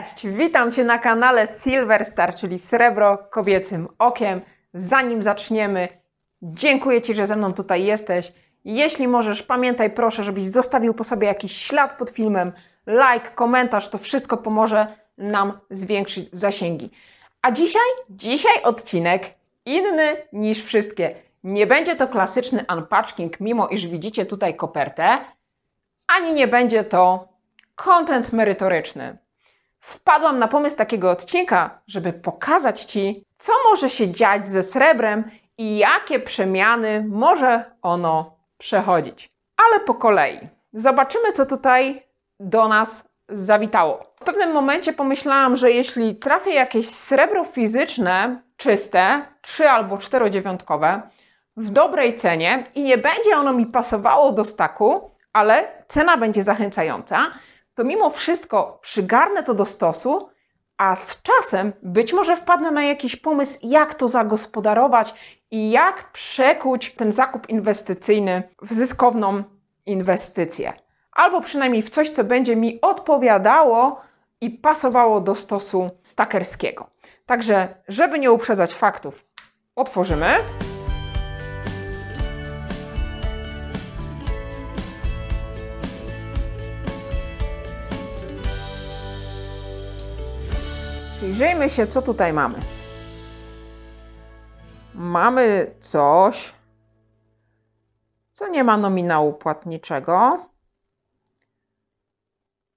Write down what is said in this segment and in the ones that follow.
Cześć, witam Cię na kanale Silver Star, czyli Srebro Kobiecym Okiem. Zanim zaczniemy, dziękuję Ci, że ze mną tutaj jesteś. Jeśli możesz, pamiętaj proszę, żebyś zostawił po sobie jakiś ślad pod filmem, like, komentarz, to wszystko pomoże nam zwiększyć zasięgi. A dzisiaj, dzisiaj odcinek inny niż wszystkie. Nie będzie to klasyczny unpacking, mimo iż widzicie tutaj kopertę, ani nie będzie to content merytoryczny. Wpadłam na pomysł takiego odcinka, żeby pokazać Ci, co może się dziać ze srebrem i jakie przemiany może ono przechodzić. Ale po kolei. Zobaczymy, co tutaj do nas zawitało. W pewnym momencie pomyślałam, że jeśli trafię jakieś srebro fizyczne, czyste, 3 albo 4,9, w dobrej cenie i nie będzie ono mi pasowało do staku, ale cena będzie zachęcająca, to mimo wszystko przygarnę to do stosu, a z czasem być może wpadnę na jakiś pomysł, jak to zagospodarować i jak przekuć ten zakup inwestycyjny w zyskowną inwestycję. Albo przynajmniej w coś, co będzie mi odpowiadało i pasowało do stosu stakerskiego. Także, żeby nie uprzedzać faktów, otworzymy. Przyjrzyjmy się, co tutaj mamy. Mamy coś, co nie ma nominału płatniczego.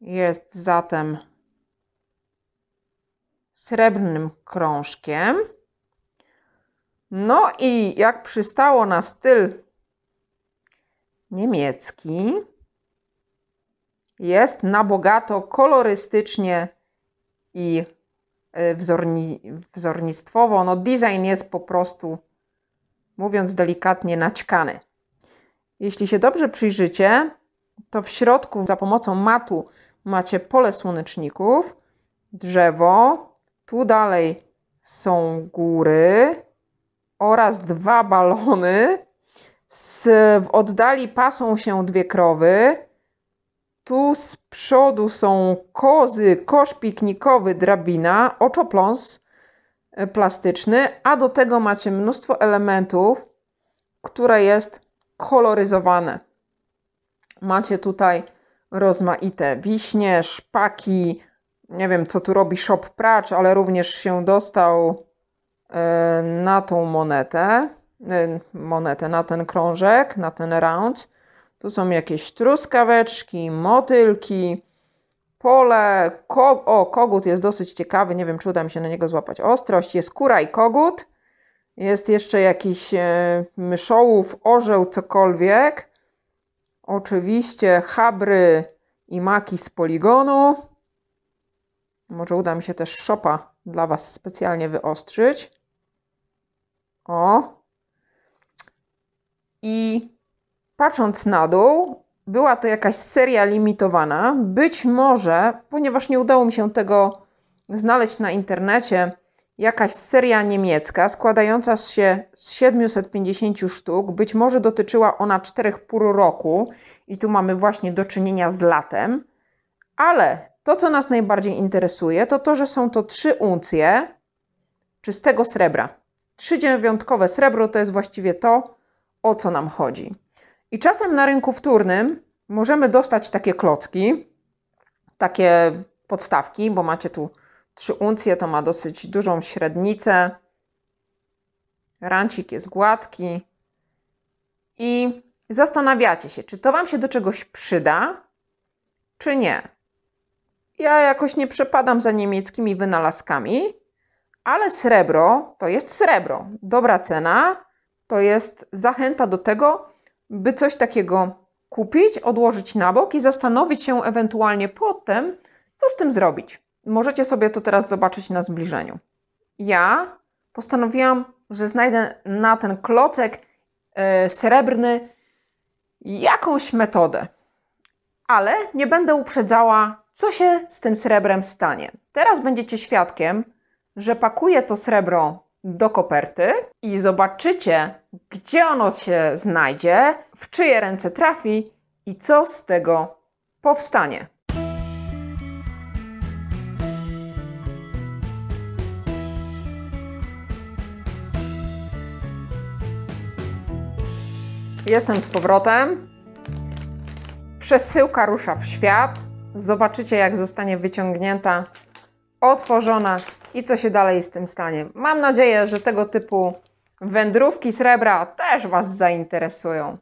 Jest zatem srebrnym krążkiem. No i jak przystało na styl niemiecki, jest na bogato kolorystycznie i wzorni, wzornictwowo. No design jest po prostu, mówiąc delikatnie, naćkany. Jeśli się dobrze przyjrzycie, to w środku za pomocą matu macie pole słoneczników, drzewo, tu dalej są góry oraz dwa balony. Z, w oddali pasą się dwie krowy. Tu z przodu są kozy, kosz piknikowy, drabina, oczopląs e, plastyczny, a do tego macie mnóstwo elementów, które jest koloryzowane. Macie tutaj rozmaite wiśnie, szpaki, nie wiem co tu robi Shop Pracz, ale również się dostał e, na tą monetę, e, monetę, na ten krążek, na ten round. Tu są jakieś truskaweczki, motylki, pole. Ko o, kogut jest dosyć ciekawy. Nie wiem, czy uda mi się na niego złapać ostrość. Jest kura i kogut. Jest jeszcze jakiś e, myszołów, orzeł, cokolwiek. Oczywiście habry i maki z poligonu. Może uda mi się też szopa dla Was specjalnie wyostrzyć. O. I patrząc na dół, była to jakaś seria limitowana. Być może, ponieważ nie udało mi się tego znaleźć na internecie, jakaś seria niemiecka składająca się z 750 sztuk. Być może dotyczyła ona czterech pór roku i tu mamy właśnie do czynienia z latem. Ale to, co nas najbardziej interesuje, to to, że są to trzy uncje czystego srebra. Trzy dziewiątkowe srebro to jest właściwie to, o co nam chodzi. I czasem na rynku wtórnym możemy dostać takie klocki, takie podstawki, bo macie tu 3 uncje, to ma dosyć dużą średnicę. Rancik jest gładki. I zastanawiacie się, czy to Wam się do czegoś przyda, czy nie. Ja jakoś nie przepadam za niemieckimi wynalazkami, ale srebro to jest srebro. Dobra cena to jest zachęta do tego, by coś takiego kupić, odłożyć na bok i zastanowić się ewentualnie potem, co z tym zrobić. Możecie sobie to teraz zobaczyć na zbliżeniu. Ja postanowiłam, że znajdę na ten klocek yy, srebrny jakąś metodę, ale nie będę uprzedzała, co się z tym srebrem stanie. Teraz będziecie świadkiem, że pakuję to srebro do koperty i zobaczycie, gdzie ono się znajdzie, w czyje ręce trafi i co z tego powstanie. Jestem z powrotem. Przesyłka rusza w świat. Zobaczycie, jak zostanie wyciągnięta, otworzona i co się dalej z tym stanie. Mam nadzieję, że tego typu wędrówki srebra też Was zainteresują.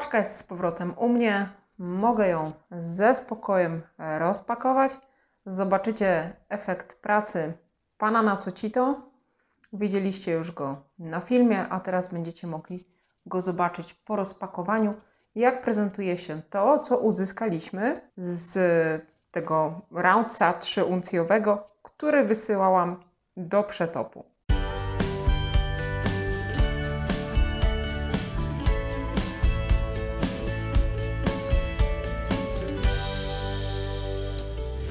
Paczka jest z powrotem u mnie. Mogę ją ze spokojem rozpakować. Zobaczycie efekt pracy pana Nacocito. Widzieliście już go na filmie, a teraz będziecie mogli go zobaczyć po rozpakowaniu, jak prezentuje się to, co uzyskaliśmy z tego roundsa 3-uncjowego, który wysyłałam do przetopu.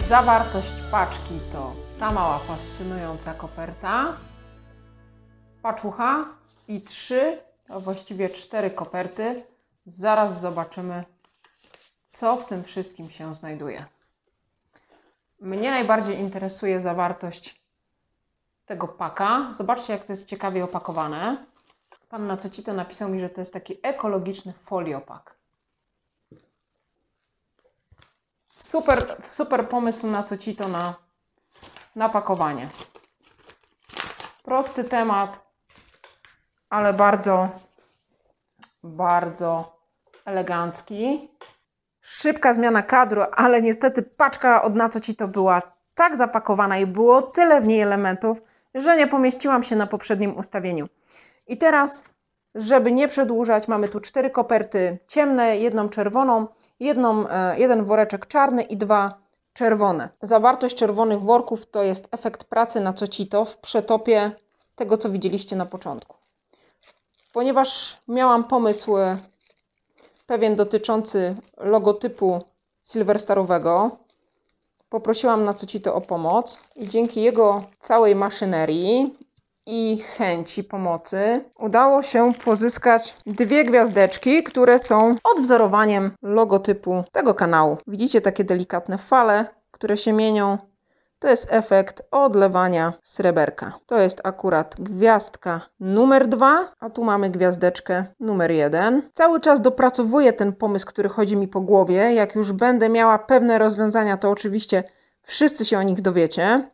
Zawartość paczki to ta mała fascynująca koperta, paczucha i trzy, a właściwie cztery koperty. Zaraz zobaczymy, co w tym wszystkim się znajduje. Mnie najbardziej interesuje zawartość tego paka. Zobaczcie, jak to jest ciekawie opakowane. Pan na co ci to napisał mi, że to jest taki ekologiczny foliopak. Super, super pomysł na co ci to na, na pakowanie. Prosty temat, ale bardzo, bardzo elegancki. Szybka zmiana kadru, ale niestety paczka od na co ci to była tak zapakowana i było tyle w niej elementów, że nie pomieściłam się na poprzednim ustawieniu. I teraz, żeby nie przedłużać, mamy tu cztery koperty ciemne, jedną czerwoną, jedną, e, jeden woreczek czarny i dwa czerwone. Zawartość czerwonych worków to jest efekt pracy na cocito w pretopie tego, co widzieliście na początku. Ponieważ miałam pomysł pewien dotyczący logotypu Silverstarowego, poprosiłam na Cocito o pomoc i dzięki jego całej maszynerii i chęci pomocy udało się pozyskać dwie gwiazdeczki, które są odwzorowaniem logotypu tego kanału. Widzicie takie delikatne fale, które się mienią. To jest efekt odlewania sreberka. To jest akurat gwiazdka numer dwa, a tu mamy gwiazdeczkę numer jeden. Cały czas dopracowuję ten pomysł, który chodzi mi po głowie. Jak już będę miała pewne rozwiązania, to oczywiście wszyscy się o nich dowiecie.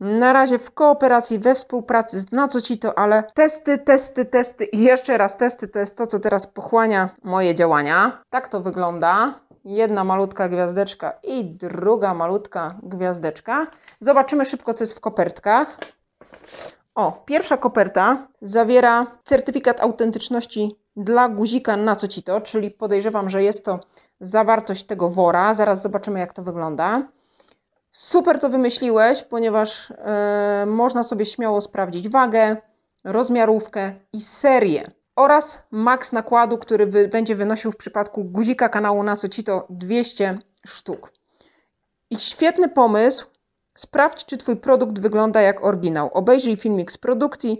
Na razie w kooperacji, we współpracy na co ci to, ale testy, testy, testy i jeszcze raz testy to jest to, co teraz pochłania moje działania. Tak to wygląda. Jedna malutka gwiazdeczka i druga malutka gwiazdeczka. Zobaczymy szybko, co jest w kopertkach. O, pierwsza koperta zawiera certyfikat autentyczności dla guzika na co ci to, czyli podejrzewam, że jest to zawartość tego wora. Zaraz zobaczymy, jak to wygląda. Super to wymyśliłeś, ponieważ e, można sobie śmiało sprawdzić wagę, rozmiarówkę i serię oraz maks nakładu, który wy, będzie wynosił w przypadku guzika kanału na to 200 sztuk. I świetny pomysł. Sprawdź, czy Twój produkt wygląda jak oryginał. Obejrzyj filmik z produkcji,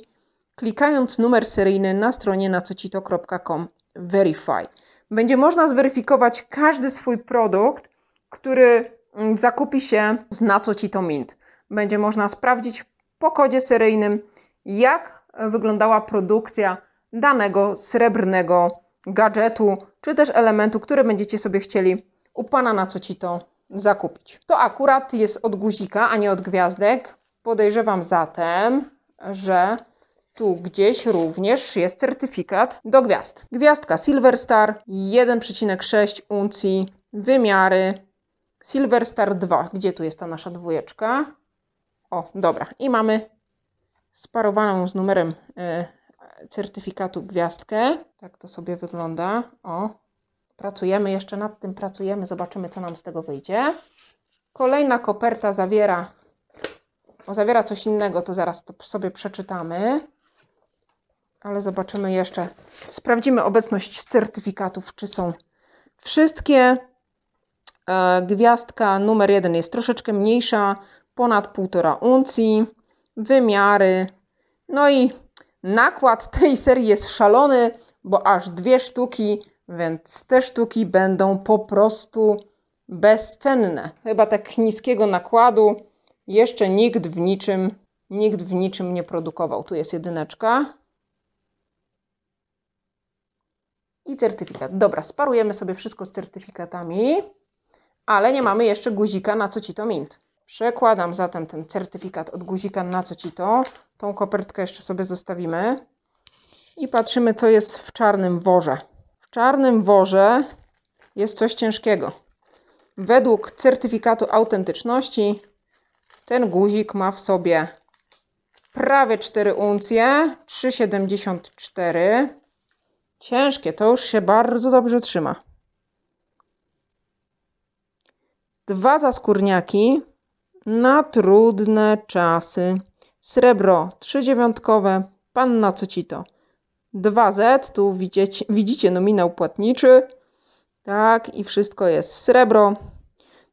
klikając numer seryjny na stronie nacocito.com Verify. Będzie można zweryfikować każdy swój produkt, który zakupi się z na co ci to mint. Będzie można sprawdzić po kodzie seryjnym, jak wyglądała produkcja danego srebrnego gadżetu, czy też elementu, który będziecie sobie chcieli u pana na co ci to zakupić. To akurat jest od guzika, a nie od gwiazdek. Podejrzewam zatem, że tu gdzieś również jest certyfikat do gwiazd. Gwiazdka Silver Star 1,6 uncji, wymiary Silver Star 2. Gdzie tu jest ta nasza dwójeczka? O, dobra. I mamy sparowaną z numerem y, certyfikatu gwiazdkę. Tak to sobie wygląda. O, pracujemy jeszcze nad tym, pracujemy, zobaczymy, co nam z tego wyjdzie. Kolejna koperta zawiera, o, zawiera coś innego, to zaraz to sobie przeczytamy. Ale zobaczymy jeszcze, sprawdzimy obecność certyfikatów, czy są wszystkie. E, gwiazdka numer jeden jest troszeczkę mniejsza, ponad 1,5 uncji. Wymiary. No i nakład tej serii jest szalony, bo aż dwie sztuki, więc te sztuki będą po prostu bezcenne. Chyba tak niskiego nakładu jeszcze nikt w niczym, nikt w niczym nie produkował. Tu jest jedyneczka. I certyfikat. Dobra, sparujemy sobie wszystko z certyfikatami ale nie mamy jeszcze guzika na co ci to mint. Przekładam zatem ten certyfikat od guzika na co ci to. Tą kopertkę jeszcze sobie zostawimy. I patrzymy, co jest w czarnym worze. W czarnym worze jest coś ciężkiego. Według certyfikatu autentyczności ten guzik ma w sobie prawie 4 uncje, 3,74. Ciężkie, to już się bardzo dobrze trzyma. Dwa zaskórniaki na trudne czasy. Srebro trzydziewiątkowe, panna Cocito 2Z, tu widzicie, widzicie nominał płatniczy. Tak, i wszystko jest srebro.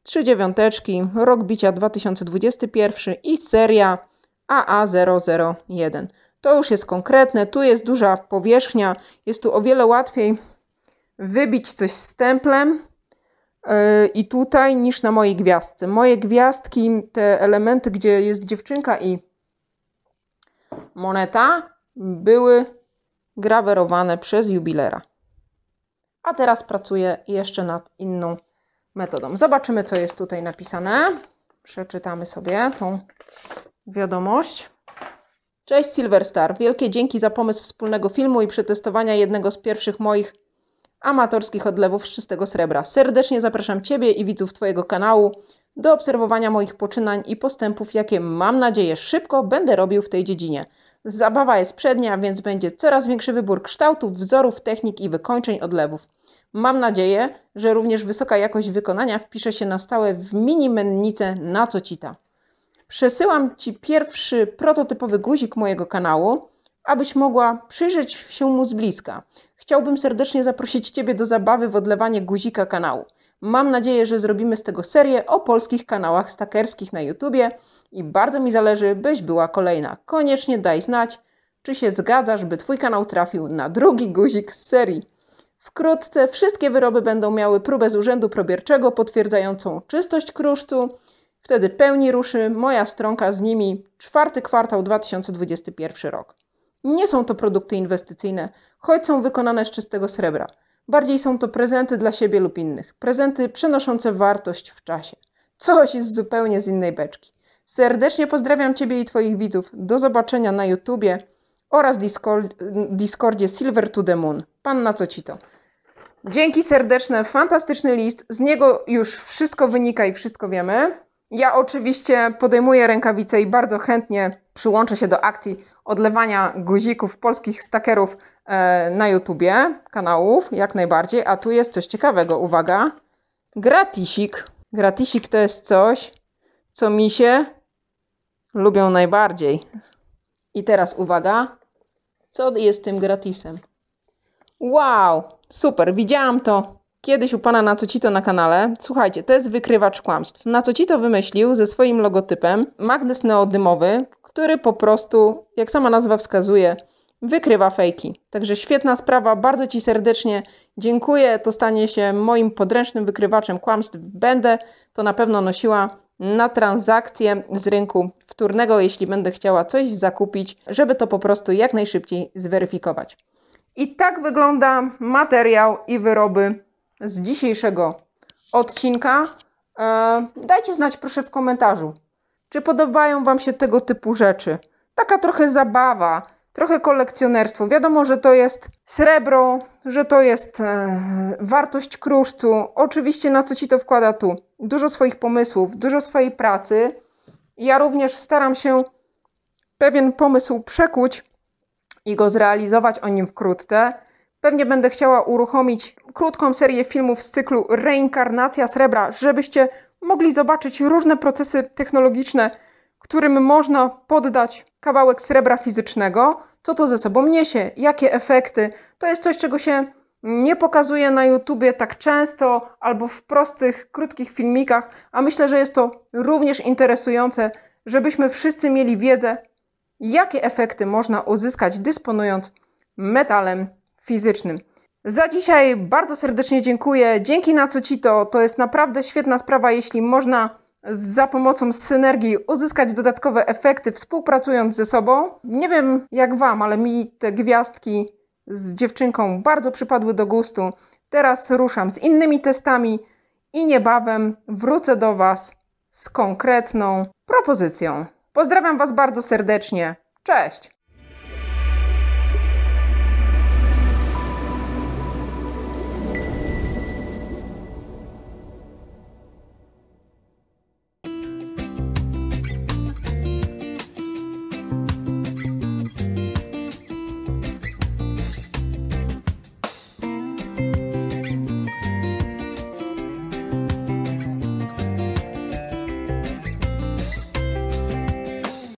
Trzy dziewiąteczki, rok bicia 2021 i seria AA001. To już jest konkretne, tu jest duża powierzchnia, jest tu o wiele łatwiej wybić coś z templem yy, i tutaj niż na mojej gwiazdce. Moje gwiazdki, te elementy, gdzie jest dziewczynka i moneta, były grawerowane przez jubilera. A teraz pracuję jeszcze nad inną metodą. Zobaczymy, co jest tutaj napisane. Przeczytamy sobie tą wiadomość. Cześć Silverstar. Wielkie dzięki za pomysł wspólnego filmu i przetestowania jednego z pierwszych moich amatorskich odlewów z czystego srebra. Serdecznie zapraszam Ciebie i widzów Twojego kanału do obserwowania moich poczynań i postępów, jakie mam nadzieję szybko będę robił w tej dziedzinie. Zabawa jest przednia, więc będzie coraz większy wybór kształtów, wzorów, technik i wykończeń odlewów. Mam nadzieję, że również wysoka jakość wykonania wpisze się na stałe w mini mennicę na Cocita. Przesyłam Ci pierwszy prototypowy guzik mojego kanału, abyś mogła przyjrzeć się mu z bliska. Chciałbym serdecznie zaprosić Ciebie do zabawy w odlewanie guzika kanału. Mam nadzieję, że zrobimy z tego serię o polskich kanałach stakerskich na YouTubie i bardzo mi zależy, byś była kolejna. Koniecznie daj znać, czy się zgadzasz, by Twój kanał trafił na drugi guzik z serii. Wkrótce wszystkie wyroby będą miały próbę z urzędu probierczego potwierdzającą czystość kruszcu. Wtedy pełni ruszy moja stronka z nimi czwarty kwartał 2021 rok. Nie są to produkty inwestycyjne, choć są wykonane z czystego srebra. Bardziej są to prezenty dla siebie lub innych. Prezenty przynoszące wartość w czasie. Coś z zupełnie z innej beczki. Serdecznie pozdrawiam Ciebie i Twoich widzów. Do zobaczenia na YouTubie oraz Discord, Discordzie Silver to the Moon. Panna Cocito. Dzięki serdeczne, fantastyczny list. Z niego już wszystko wynika i wszystko wiemy. Ja oczywiście podejmuję rękawice i bardzo chętnie przyłączę się do akcji odlewania guzików polskich stakerów e, na YouTubie, kanałów, jak najbardziej. A tu jest coś ciekawego, uwaga. Gratisik. Gratisik to jest coś, co mi się lubią najbardziej. I teraz uwaga, co jest tym gratisem? Wow, super, widziałam to kiedyś u pana Nacocito na kanale. Słuchajcie, to jest wykrywacz kłamstw. Nacocito wymyślił ze swoim logotypem magnes neodymowy, który po prostu, jak sama nazwa wskazuje, wykrywa fejki. Także świetna sprawa, bardzo Ci serdecznie dziękuję. To stanie się moim podręcznym wykrywaczem kłamstw. Będę to na pewno nosiła na transakcję z rynku wtórnego, jeśli będę chciała coś zakupić, żeby to po prostu jak najszybciej zweryfikować. I tak wygląda materiał i wyroby z dzisiejszego odcinka. E, dajcie znać proszę w komentarzu, czy podobają Wam się tego typu rzeczy. Taka trochę zabawa, trochę kolekcjonerstwo. Wiadomo, że to jest srebro, że to jest e, wartość kruszcu. Oczywiście na co Ci to wkłada tu? Dużo swoich pomysłów, dużo swojej pracy. Ja również staram się pewien pomysł przekuć i go zrealizować o nim wkrótce. Pewnie będę chciała uruchomić krótką serię filmów z cyklu Reinkarnacja Srebra, żebyście mogli zobaczyć różne procesy technologiczne, którym można poddać kawałek srebra fizycznego, co to ze sobą niesie, jakie efekty. To jest coś, czego się nie pokazuje na YouTubie tak często albo w prostych, krótkich filmikach, a myślę, że jest to również interesujące, żebyśmy wszyscy mieli wiedzę, jakie efekty można uzyskać dysponując metalem fizycznym. Za dzisiaj bardzo serdecznie dziękuję. Dzięki na co ci to. To jest naprawdę świetna sprawa, jeśli można za pomocą synergii uzyskać dodatkowe efekty, współpracując ze sobą. Nie wiem jak Wam, ale mi te gwiazdki z dziewczynką bardzo przypadły do gustu. Teraz ruszam z innymi testami i niebawem wrócę do Was z konkretną propozycją. Pozdrawiam Was bardzo serdecznie. Cześć!